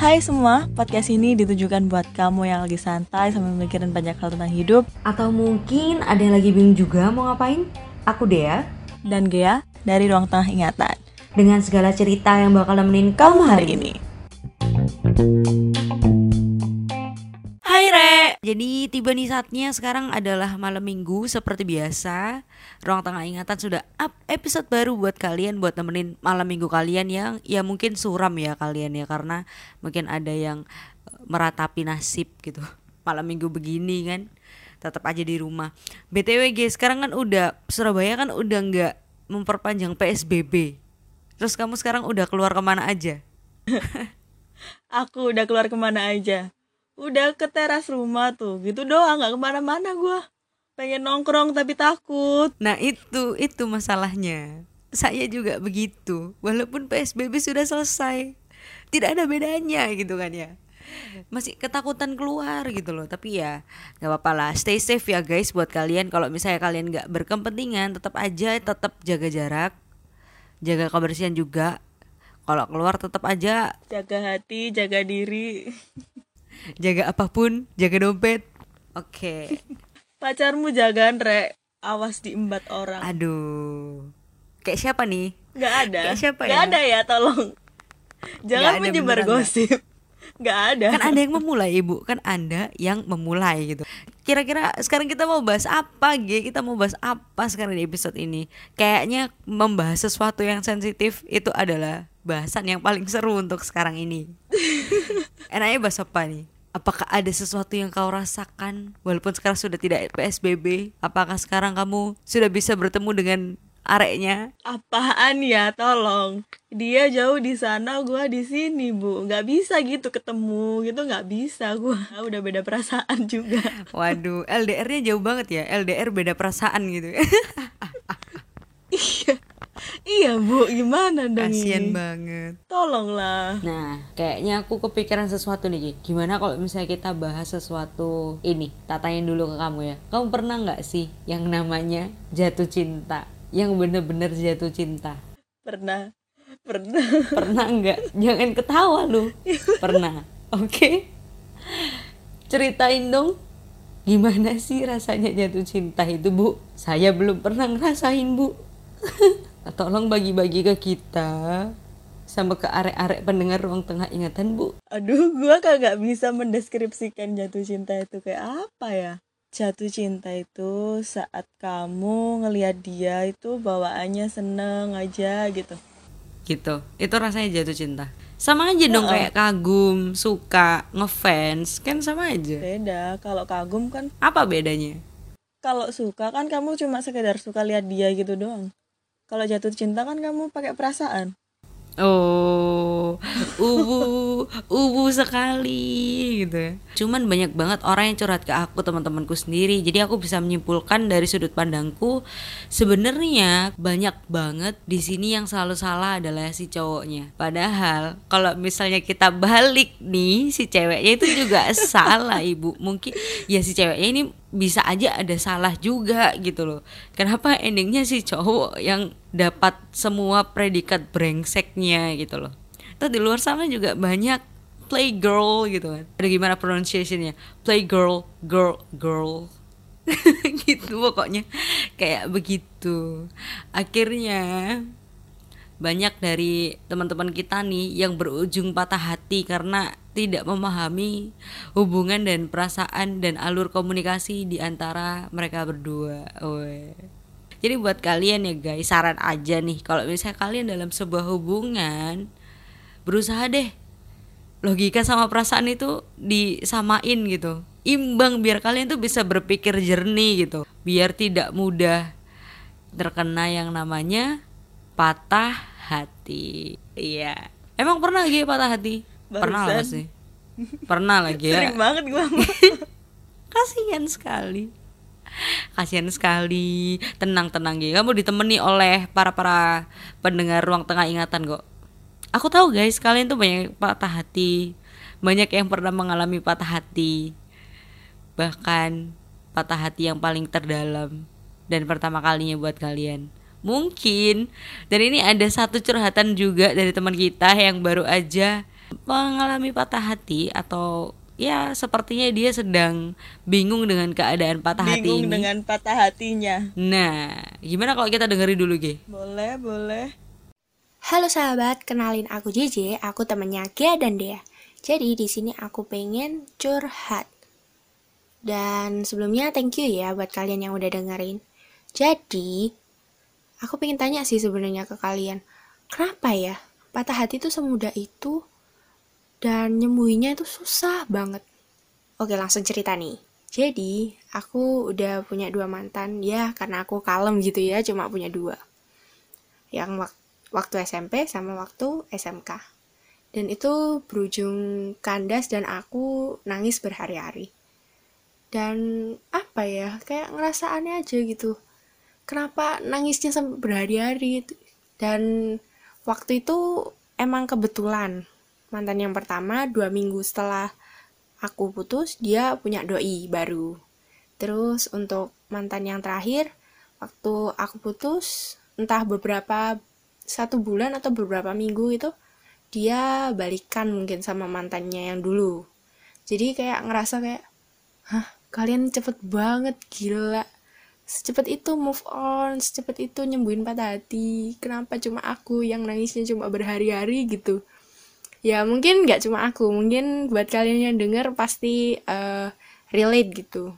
Hai semua, podcast ini ditujukan buat kamu yang lagi santai sambil mikirin banyak hal tentang hidup Atau mungkin ada yang lagi bingung juga mau ngapain? Aku Dea dan Gea dari Ruang Tengah Ingatan. dengan segala cerita yang bakal nemenin kamu hari ini. Jadi tiba nih saatnya sekarang adalah malam minggu seperti biasa Ruang Tengah Ingatan sudah up episode baru buat kalian Buat nemenin malam minggu kalian yang ya mungkin suram ya kalian ya Karena mungkin ada yang eh, meratapi nasib gitu Malam minggu begini kan Tetap aja di rumah BTW guys sekarang kan udah Surabaya kan udah nggak memperpanjang PSBB Terus kamu sekarang udah keluar ke mana aja? Aku udah keluar ke mana aja? Udah ke teras rumah tuh, gitu doang, nggak ke mana-mana gua. Pengen nongkrong tapi takut. Nah itu itu masalahnya. Saya juga begitu. Walaupun PSBB sudah selesai, tidak ada bedanya gitu kan ya. Masih ketakutan keluar gitu loh. Tapi ya nggak apa-apa lah. Stay safe ya guys buat kalian. Kalau misalnya kalian nggak berkepentingan, tetap aja tetap jaga jarak, jaga kebersihan juga. Kalau keluar tetap aja Jaga hati, jaga diri. jaga apa pun, jaga dompet. Oke. Pacarmu jagaan, Re. Awas diembat orang. Aduh. Kayak siapa nih? Nggak ada. Kayak siapa Nggak ya? ada ya, tolong. Jangan ada menyebar beneran, gosip. Nggak ada. kan anda yang memulai ibu kan anda yang memulai gitu kira-kira sekarang kita mau bahas apa G kita mau bahas apa sekarang di episode ini kayaknya membahas sesuatu yang sensitif itu adalah bahasan yang paling seru untuk sekarang ini enaknya bahas apa nih Apakah ada sesuatu yang kau rasakan walaupun sekarang sudah tidak PSBB? Apakah sekarang kamu sudah bisa bertemu dengan areknya? Apaan ya, tolong. Dia jauh di sana, gua di sini, Bu. Nggak bisa gitu ketemu, gitu nggak bisa gua. Udah beda perasaan juga. Waduh, LDR-nya jauh banget ya. LDR beda perasaan gitu. iya. Iya, Bu. Gimana dong Kasian ini? banget. Tolonglah. Nah, kayaknya aku kepikiran sesuatu nih. Ki. Gimana kalau misalnya kita bahas sesuatu ini? Tanyain dulu ke kamu ya. Kamu pernah nggak sih yang namanya jatuh cinta? Yang bener-bener jatuh cinta? Pernah. Pernah. Pernah nggak? Jangan ketawa lu. Pernah. Oke. Ceritain dong. Gimana sih rasanya jatuh cinta itu, Bu? Saya belum pernah ngerasain, Bu. Tolong bagi-bagi ke kita sama ke arek-arek pendengar ruang tengah ingatan, Bu. Aduh, gua kagak bisa mendeskripsikan jatuh cinta itu kayak apa ya. Jatuh cinta itu saat kamu ngelihat dia itu bawaannya seneng aja gitu. gitu itu rasanya jatuh cinta sama aja dong kayak kagum suka ngefans kan sama aja Beda. Kalau kagum kan apa bedanya kalau suka kan kamu cuma sekedar suka lihat dia gitu doang. Kalau jatuh cinta kan kamu pakai perasaan. oh ubu ubu sekali gitu ya. Cuman banyak banget orang yang curhat ke aku teman-temanku sendiri. Jadi aku bisa menyimpulkan dari sudut pandangku sebenarnya banyak banget di sini yang selalu salah adalah si cowoknya. Padahal kalau misalnya kita balik nih si ceweknya itu juga salah ibu. Mungkin ya si ceweknya ini bisa aja ada salah juga gitu loh. Kenapa endingnya si cowok yang dapat semua predikat brengseknya gitu loh? Terus di luar sana juga banyak playgirl gitu kan. Ada gimana pronunciationnya? Playgirl girl girl. Gitu pokoknya. Kayak begitu. Akhirnya banyak dari teman-teman kita nih yang berujung patah hati karena tidak memahami hubungan dan perasaan dan alur komunikasi di antara mereka berdua. Jadi buat kalian ya guys, saran aja nih kalau misalnya kalian dalam sebuah hubungan berusaha deh logika sama perasaan itu disamain gitu. Imbang biar kalian tuh bisa berpikir jernih gitu. Biar tidak mudah terkena yang namanya patah hati. Iya. Emang pernah lagi patah hati? Pernah lah sih. Pernah lagi ya. Sering banget gua. Kasihan sekali. Kasihan sekali. Tenang-tenang gitu. Kamu ditemani oleh para-para pendengar ruang tengah ingatan kok. Aku tahu guys, kalian tuh banyak patah hati. Banyak yang pernah mengalami patah hati. Bahkan patah hati yang paling terdalam dan pertama kalinya buat kalian. mungkin dan ini ada satu curhatan juga dari teman kita yang baru aja mengalami patah hati atau ya sepertinya dia sedang bingung dengan keadaan patah hati bingung ini dengan patah hatinya nah gimana kalau kita dengerin dulu Ge boleh boleh Halo sahabat, kenalin aku JJ, aku temennya Gia dan Dea. Jadi di sini aku pengen curhat. Dan sebelumnya thank you ya buat kalian yang udah dengerin. Jadi, aku pengen tanya sih sebenarnya ke kalian. Kenapa ya patah hati itu semudah itu dan nyembuhinnya itu susah banget. Oke, langsung cerita nih. Jadi, aku udah punya dua mantan ya karena aku kalem gitu ya, cuma punya dua. Yang wak- waktu SMP sama waktu SMK. Dan itu berujung kandas dan aku nangis berhari-hari. Dan apa ya, kayak ngerasa aneh aja gitu. Kenapa nangisnya sampai berhari-hari? Dan waktu itu emang kebetulan mantan yang pertama dua minggu setelah aku putus dia punya doi baru. Terus untuk mantan yang terakhir waktu aku putus entah beberapa satu bulan atau beberapa minggu itu dia balikan mungkin sama mantannya yang dulu. Jadi kayak ngerasa kayak hah kalian cepet banget gila. Secepat itu move on secepat itu nyembuhin patah hati. Kenapa cuma aku yang nangisnya cuma berhari-hari gitu ya mungkin nggak cuma aku mungkin buat kalian yang denger pasti uh, relate gitu.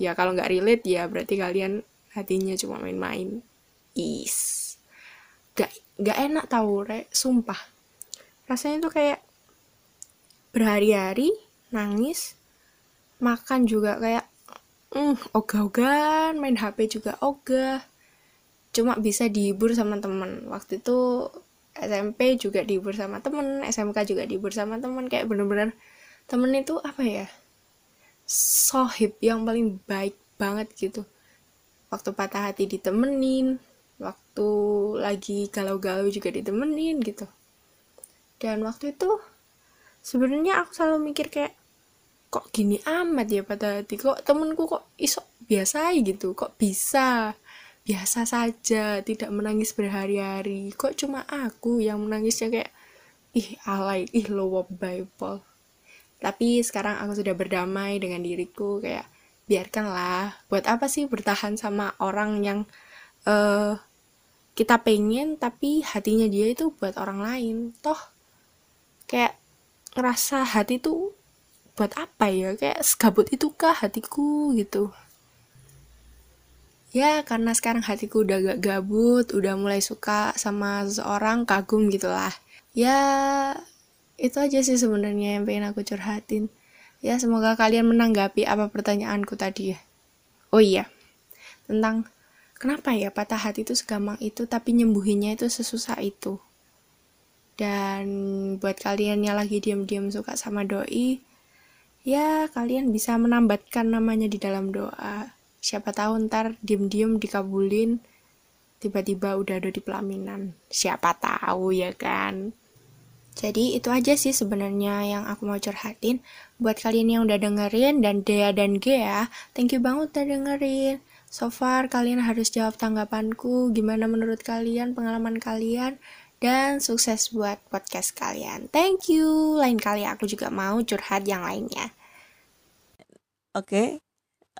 Ya kalau nggak relate ya berarti kalian hatinya cuma main-main. Is. Gak gak enak tau re sumpah. Rasanya tuh kayak berhari-hari nangis makan juga kayak mm, ogah-ogahan main HP juga ogah. Cuma bisa dihibur sama temen. Waktu itu SMP juga dihibur sama temen SMK juga dihibur sama temen. Kayak bener-bener temen itu apa ya? Sohib yang paling baik banget gitu. Waktu patah hati ditemenin waktu lagi galau-galau juga ditemenin gitu. Dan waktu itu sebenarnya aku selalu mikir kayak kok gini amat ya pada hati? Kok temenku kok iso biasa gitu? Kok bisa biasa saja tidak menangis berhari-hari. Kok cuma aku yang menangisnya kayak ih alay ih low Bible tapi sekarang aku sudah berdamai dengan diriku kayak biarkanlah buat apa sih bertahan sama orang yang uh, kita pengen tapi hatinya dia itu buat orang lain? Toh kayak ngerasa hati tuh buat apa ya? Kayak segabut itukah hatiku? Gitu ya karena sekarang hatiku udah gak gabut udah mulai suka sama seseorang kagum gitulah. Ya itu aja sih sebenarnya yang pengen aku curhatin. Ya semoga kalian menanggapi apa pertanyaanku tadi ya. Oh iya tentang kenapa ya patah hati itu segampang itu tapi nyembuhinnya itu sesusah itu. Dan buat kalian yang lagi diam-diam suka sama doi ya kalian bisa menambatkan namanya di dalam doa siapa tahu ntar diem-diem dikabulin tiba-tiba udah ada di pelaminan. Siapa tahu ya kan? Jadi itu aja sih sebenarnya yang aku mau curhatin. Buat kalian yang udah dengerin dan Dea dan Gea thank you banget udah dengerin. So far kalian harus jawab tanggapanku gimana menurut kalian pengalaman kalian dan sukses buat podcast kalian. Thank you! Lain kali aku juga mau curhat yang lainnya. Oke okay.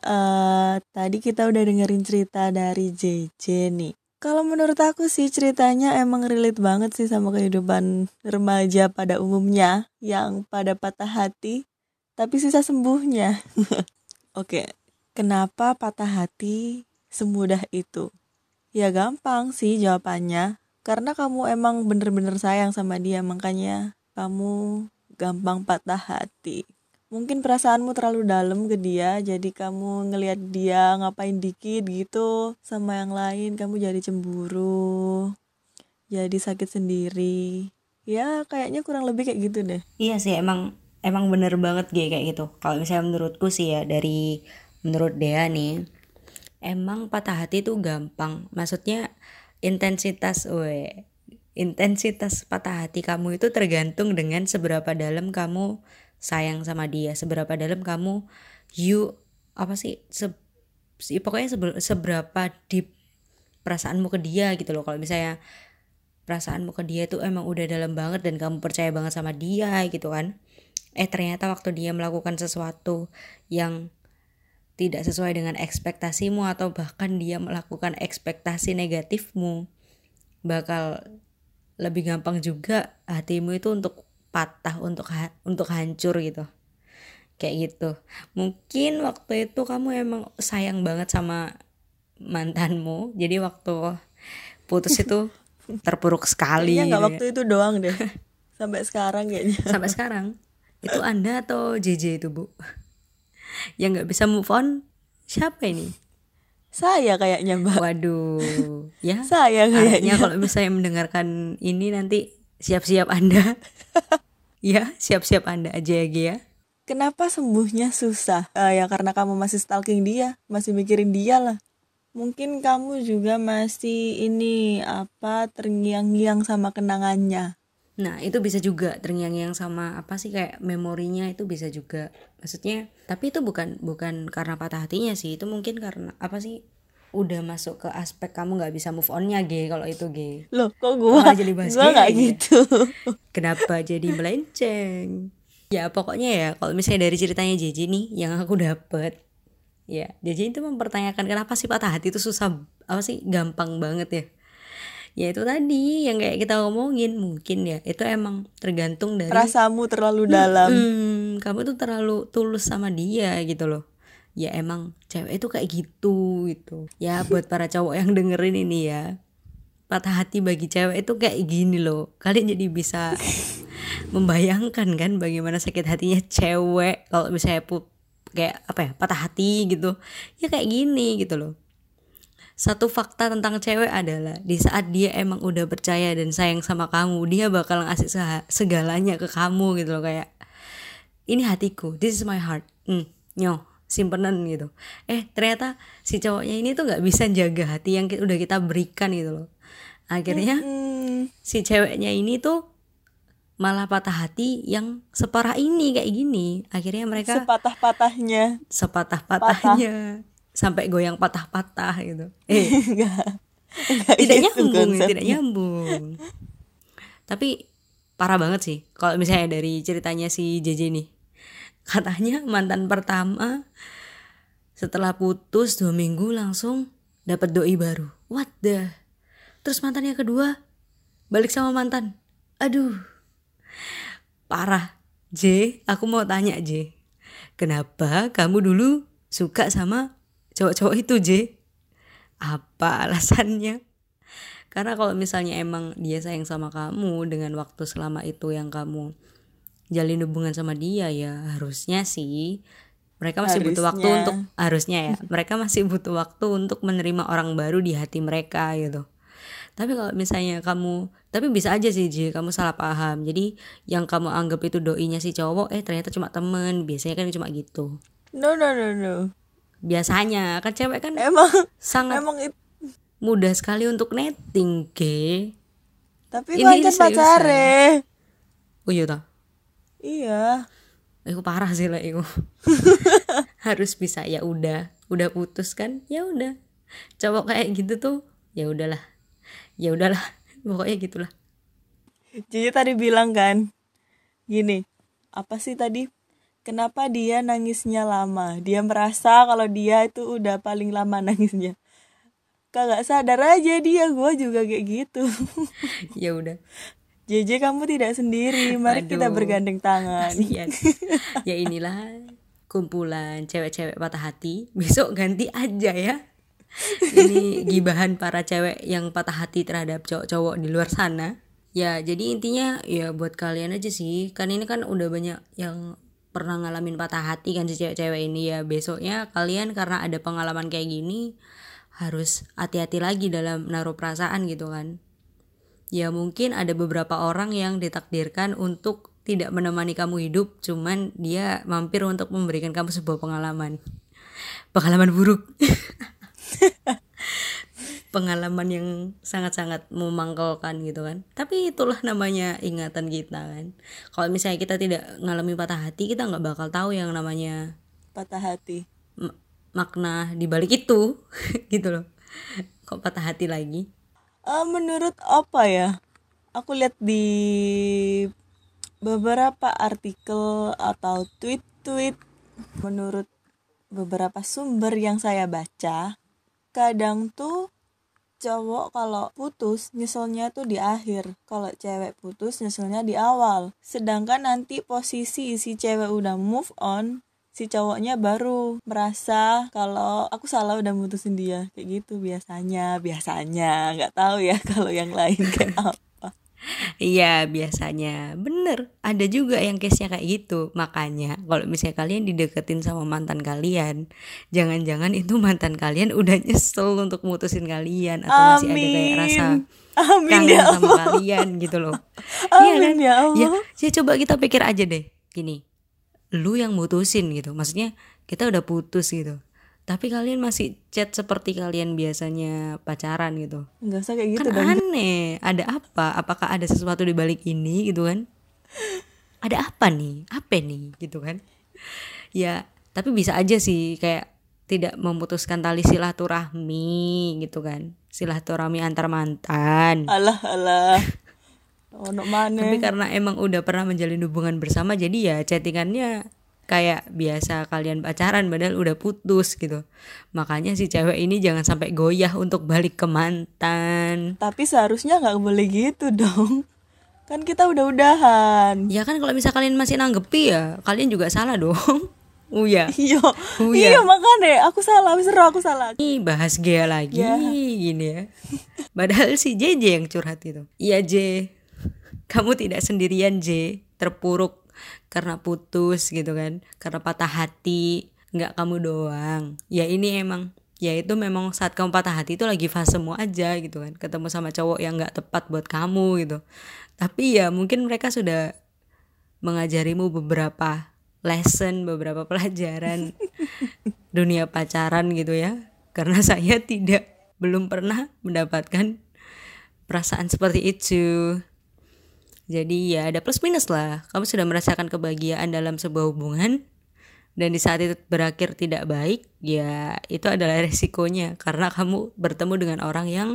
Uh, tadi kita udah dengerin cerita dari JJ nih kalau menurut aku sih ceritanya emang relate banget sih sama kehidupan remaja pada umumnya yang pada patah hati tapi susah sembuhnya. Oke, kenapa patah hati semudah itu? Ya gampang sih jawabannya. Karena kamu emang bener-bener sayang sama dia makanya kamu gampang patah hati mungkin perasaanmu terlalu dalam ke dia jadi kamu ngelihat dia ngapain dikit gitu sama yang lain kamu jadi cemburu jadi sakit sendiri. Ya kayaknya kurang lebih kayak gitu deh. Iya sih emang emang bener banget gue kayak gitu. Kalau misalnya menurutku sih ya dari menurut Dea nih emang patah hati itu gampang. Maksudnya intensitas we intensitas patah hati kamu itu tergantung dengan seberapa dalam kamu sayang sama dia. Seberapa dalam kamu you apa sih se, pokoknya seberapa deep perasaanmu ke dia gitu loh. Kalau misalnya perasaanmu ke dia itu emang udah dalam banget dan kamu percaya banget sama dia gitu kan. Eh ternyata waktu dia melakukan sesuatu yang tidak sesuai dengan ekspektasimu atau bahkan dia melakukan ekspektasi negatifmu bakal lebih gampang juga hatimu itu untuk patah untuk ha untuk hancur gitu kayak gitu mungkin waktu itu kamu emang sayang banget sama mantanmu jadi waktu putus itu terpuruk sekali Kayaknya nggak gitu waktu itu doang deh. Sampai sekarang kayaknya. ya. sampai sekarang itu anda atau JJ itu bu yang nggak bisa move on siapa ini Saya kayaknya mbak. waduh ya Saya kayaknya. kalau misalnya mendengarkan ini nanti siap-siap anda ya siap-siap anda aja ya Gia Kenapa sembuhnya susah? Eh, ya karena kamu masih stalking dia, masih mikirin dia lah. Mungkin kamu juga masih ini apa terngiang-ngiang sama kenangannya. Nah itu bisa juga terngiang-ngiang sama apa sih kayak memorinya itu bisa juga maksudnya tapi itu bukan bukan karena patah hatinya sih itu mungkin karena apa sih udah masuk ke aspek kamu nggak bisa move onnya G kalau itu G Loh, kok gua? Malah jadi bahas gua nggak gitu. kenapa jadi melenceng ya pokoknya ya kalau misalnya dari ceritanya JJ nih yang aku dapet ya JJ itu mempertanyakan kenapa sih patah hati itu susah apa sih gampang banget ya ya itu tadi yang kayak kita ngomongin mungkin ya itu emang tergantung dari Rasamu terlalu dalam. Hmm, kamu tuh terlalu tulus sama dia gitu loh ya emang cewek itu kayak gitu gitu. Ya buat para cowok yang dengerin ini ya. Patah hati bagi cewek itu kayak gini loh. Kalian jadi bisa membayangkan kan bagaimana sakit hatinya cewek kalau misalnya pu kayak apa ya patah hati gitu. Ya kayak gini gitu loh. Satu fakta tentang cewek adalah di saat dia emang udah percaya dan sayang sama kamu dia bakal ngasih segalanya ke kamu gitu loh kayak ini hatiku this is my heart. Hmm, nyo simpenan gitu. Eh ternyata si cowoknya ini tuh nggak bisa jaga hati yang udah kita berikan gitu loh. Akhirnya Hmm, si ceweknya ini tuh malah patah hati yang separah ini kayak gini. Akhirnya mereka sepatah-patahnya. sepatah-patahnya. Sampai goyang patah-patah gitu. Eh. Enggak. Tidak gitu nyambung konsepnya. tidak nyambung. Tapi parah banget sih. Kalau misalnya dari ceritanya si JJ nih katanya mantan pertama. Setelah putus dua minggu langsung dapat doi baru. What the? Terus mantan yang kedua balik sama mantan. Aduh. Parah. J aku mau tanya J. Kenapa kamu dulu suka sama cowok-cowok itu J? Apa alasannya? Karena kalau misalnya emang dia sayang sama kamu dengan waktu selama itu yang kamu jalin hubungan sama dia ya harusnya sih mereka masih butuh waktu Harusnya. untuk harusnya ya mereka masih butuh waktu untuk menerima orang baru di hati mereka gitu tapi kalau misalnya kamu tapi bisa aja sih Ji kamu salah paham jadi yang kamu anggap itu doinya si cowok eh ternyata cuma temen biasanya kan cuma gitu No no no no. biasanya kan cewek kan Emang sangat emang itu mudah sekali untuk netting ke tapi Ini seriusan. pacare. oh iya toh Iya. Iku parah sih lah iku. Harus bisa ya udah, udah putus kan? Ya udah. Cowok kayak gitu tuh ya udahlah. Ya udahlah. Pokoknya gitulah. Jadi tadi bilang kan gini, apa sih tadi? Kenapa dia nangisnya lama? Dia merasa kalau dia itu udah paling lama nangisnya. Kagak sadar aja dia, gue juga kayak gitu. Ya udah. JJ kamu tidak sendiri, mari kita Aduh. bergandeng tangan. Kasihan. ya inilah kumpulan cewek-cewek patah hati. Besok ganti aja ya. Ini gibahan para cewek yang patah hati terhadap cowok-cowok di luar sana. Ya, jadi intinya ya buat kalian aja sih. Kan ini kan udah banyak yang pernah ngalamin patah hati kan si cewek-cewek ini ya. Besoknya kalian karena ada pengalaman kayak gini harus hati-hati lagi dalam naruh perasaan gitu kan. Ya mungkin ada beberapa orang yang ditakdirkan untuk tidak menemani kamu hidup, cuman dia mampir untuk memberikan kamu sebuah pengalaman. Pengalaman buruk. pengalaman yang sangat-sangat memangkalkan gitu kan. Tapi itulah namanya ingatan kita kan. Kalau misalnya kita tidak ngalami patah hati, kita nggak bakal tahu yang namanya Patah hati. ma- makna di balik itu gitu loh. kok patah hati lagi Eh, menurut apa ya? Aku lihat di beberapa artikel atau tweet-tweet menurut beberapa sumber yang saya baca, kadang tuh cowok kalau putus nyeselnya tuh di akhir kalau cewek putus nyeselnya di awal sedangkan nanti posisi si cewek udah move on si cowoknya baru merasa kalau aku salah udah mutusin dia. Kayak gitu biasanya biasanya. Nggak tahu ya kalau yang lain kayak apa. Iya biasanya. Bener ada juga yang case-nya kayak gitu. Makanya kalau misalnya kalian dideketin sama mantan kalian jangan-jangan itu mantan kalian udah nyesel untuk mutusin kalian atau masih ada kayak rasa amin kangen ya sama kalian gitu loh. Iya kan? Amin ya Allah. ya ya coba kita pikir aja deh. Gini lu yang mutusin gitu. Maksudnya kita udah putus gitu. Tapi kalian masih chat seperti kalian biasanya pacaran gitu. Nggak usah kayak gitu kan dong aneh. Ada apa? Apakah ada sesuatu di balik ini gitu kan? Ada apa nih? Apa nih? Gitu kan? Ya tapi bisa aja sih kayak tidak memutuskan tali silaturahmi gitu kan. Silaturahmi antar mantan. Alah alah ono mana tapi karena emang udah pernah menjalin hubungan bersama jadi ya chattingannya kayak biasa kalian pacaran padahal udah putus gitu makanya si cewek ini jangan sampai goyah untuk balik ke mantan tapi seharusnya nggak boleh gitu dong kan kita udah udahan Ya kan kalau misal kalian masih nanggepi ya kalian juga salah dong. Oh ya. iya Oh, iya makanya aku salah seru aku salah Ini bahas Gea lagi Ya. gini ya. Padahal si JJ yang curhat itu. Iya J. Kamu tidak sendirian J. Terpuruk karena putus gitu kan. Karena patah hati. Nggak kamu doang. Ya ini emang ya itu memang saat kamu patah hati itu lagi fasemu aja gitu kan ketemu sama cowok yang nggak tepat buat kamu gitu tapi ya mungkin mereka sudah mengajarimu beberapa lesson, beberapa pelajaran dunia pacaran gitu ya. Karena saya tidak belum pernah mendapatkan perasaan seperti itu. Jadi ya ada plus minus lah. Kamu sudah merasakan kebahagiaan dalam sebuah hubungan dan di saat itu berakhir tidak baik, ya itu adalah resikonya karena kamu bertemu dengan orang yang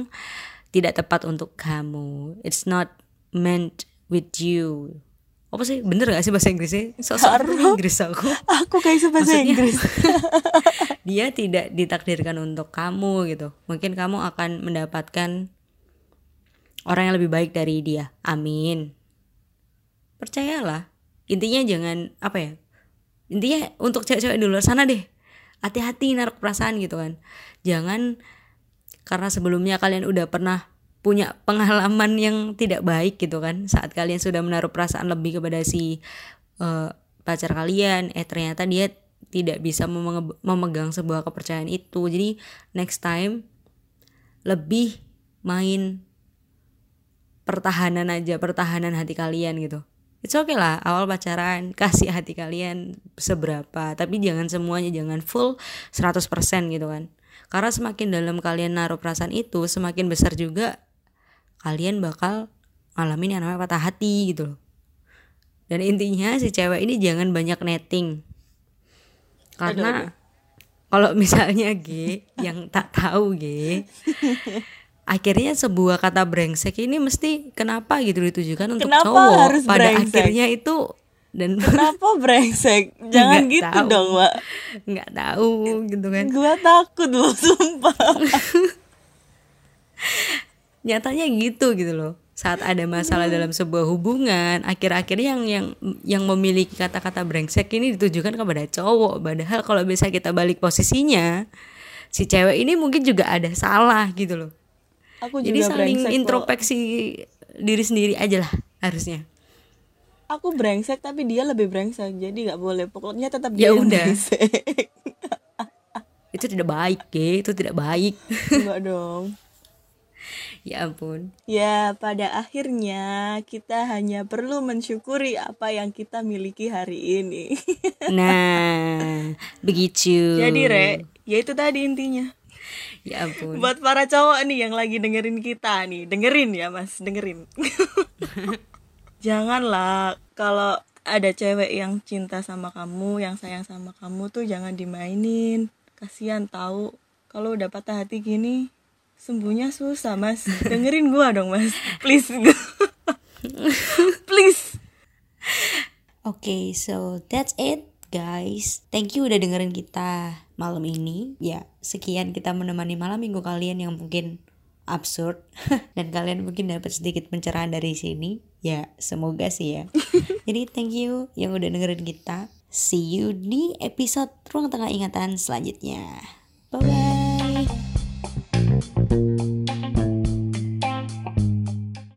tidak tepat untuk kamu. It's not meant with you. Apa sih? Bener gak sih bahasa Inggrisnya? Sosok Inggris aku. aku kayak bahasa Maksudnya- Inggris Dia tidak ditakdirkan untuk kamu gitu. Mungkin kamu akan mendapatkan orang yang lebih baik dari dia. Amin. Percayalah. Intinya jangan apa ya? Intinya untuk cewek-cewek di luar sana deh. Hati-hati naruh perasaan gitu kan. Jangan karena sebelumnya kalian udah pernah punya pengalaman yang tidak baik gitu kan saat kalian sudah menaruh perasaan lebih kepada si eh, pacar kalian eh ternyata dia tidak bisa memegang sebuah kepercayaan itu jadi next time lebih main pertahanan aja pertahanan hati kalian gitu It's okay lah awal pacaran kasih hati kalian seberapa. Tapi jangan semuanya jangan full 100% gitu kan. Karena semakin dalam kalian naruh perasaan itu semakin besar juga kalian bakal ngalamin yang namanya patah hati gitu loh. Dan intinya si cewek ini jangan banyak netting. Karena kalau misalnya G yang tak tahu G akhirnya sebuah kata brengsek ini mesti kenapa gitu ditujukan untuk Kenapa cowok harus pada brengsek? akhirnya itu dan kenapa brengsek? Jangan gitu tahu. dong mbak nggak tahu gitu kan. Gua takut loh sumpah. Nyatanya gitu gitu loh. Saat ada masalah dalam sebuah hubungan akhir-akhir yang yang yang memiliki kata-kata brengsek ini ditujukan kepada cowok. Padahal kalau bisa kita balik posisinya si cewek ini mungkin juga ada salah gitu loh aku jadi juga saling introspeksi diri sendiri aja lah harusnya. Aku brengsek tapi dia lebih brengsek. Jadi nggak boleh. Pokoknya tetap Ya dia udah. brengsek. Itu tidak baik ke itu tidak baik. Enggak dong. Ya ampun. Ya, pada akhirnya kita hanya perlu mensyukuri apa yang kita miliki hari ini. nah begitu. Jadi, Re, ya itu tadi intinya. Ya ampun. Buat para cowok nih yang lagi dengerin kita nih, dengerin ya, Mas, dengerin. Janganlah kalau ada cewek yang cinta sama kamu, yang sayang sama kamu tuh jangan dimainin. Kasihan tahu kalau udah patah hati gini, sembuhnya susah mas. Dengerin gua dong mas. Please. Please. Oke, so that's it guys. Thank you udah dengerin kita malam ini. Ya, sekian kita menemani malam minggu kalian yang mungkin absurd dan kalian mungkin dapat sedikit pencerahan dari sini. Ya, semoga sih ya. Jadi thank you yang udah dengerin kita. See you di episode Ruang Tengah Ingatan selanjutnya. Bye bye.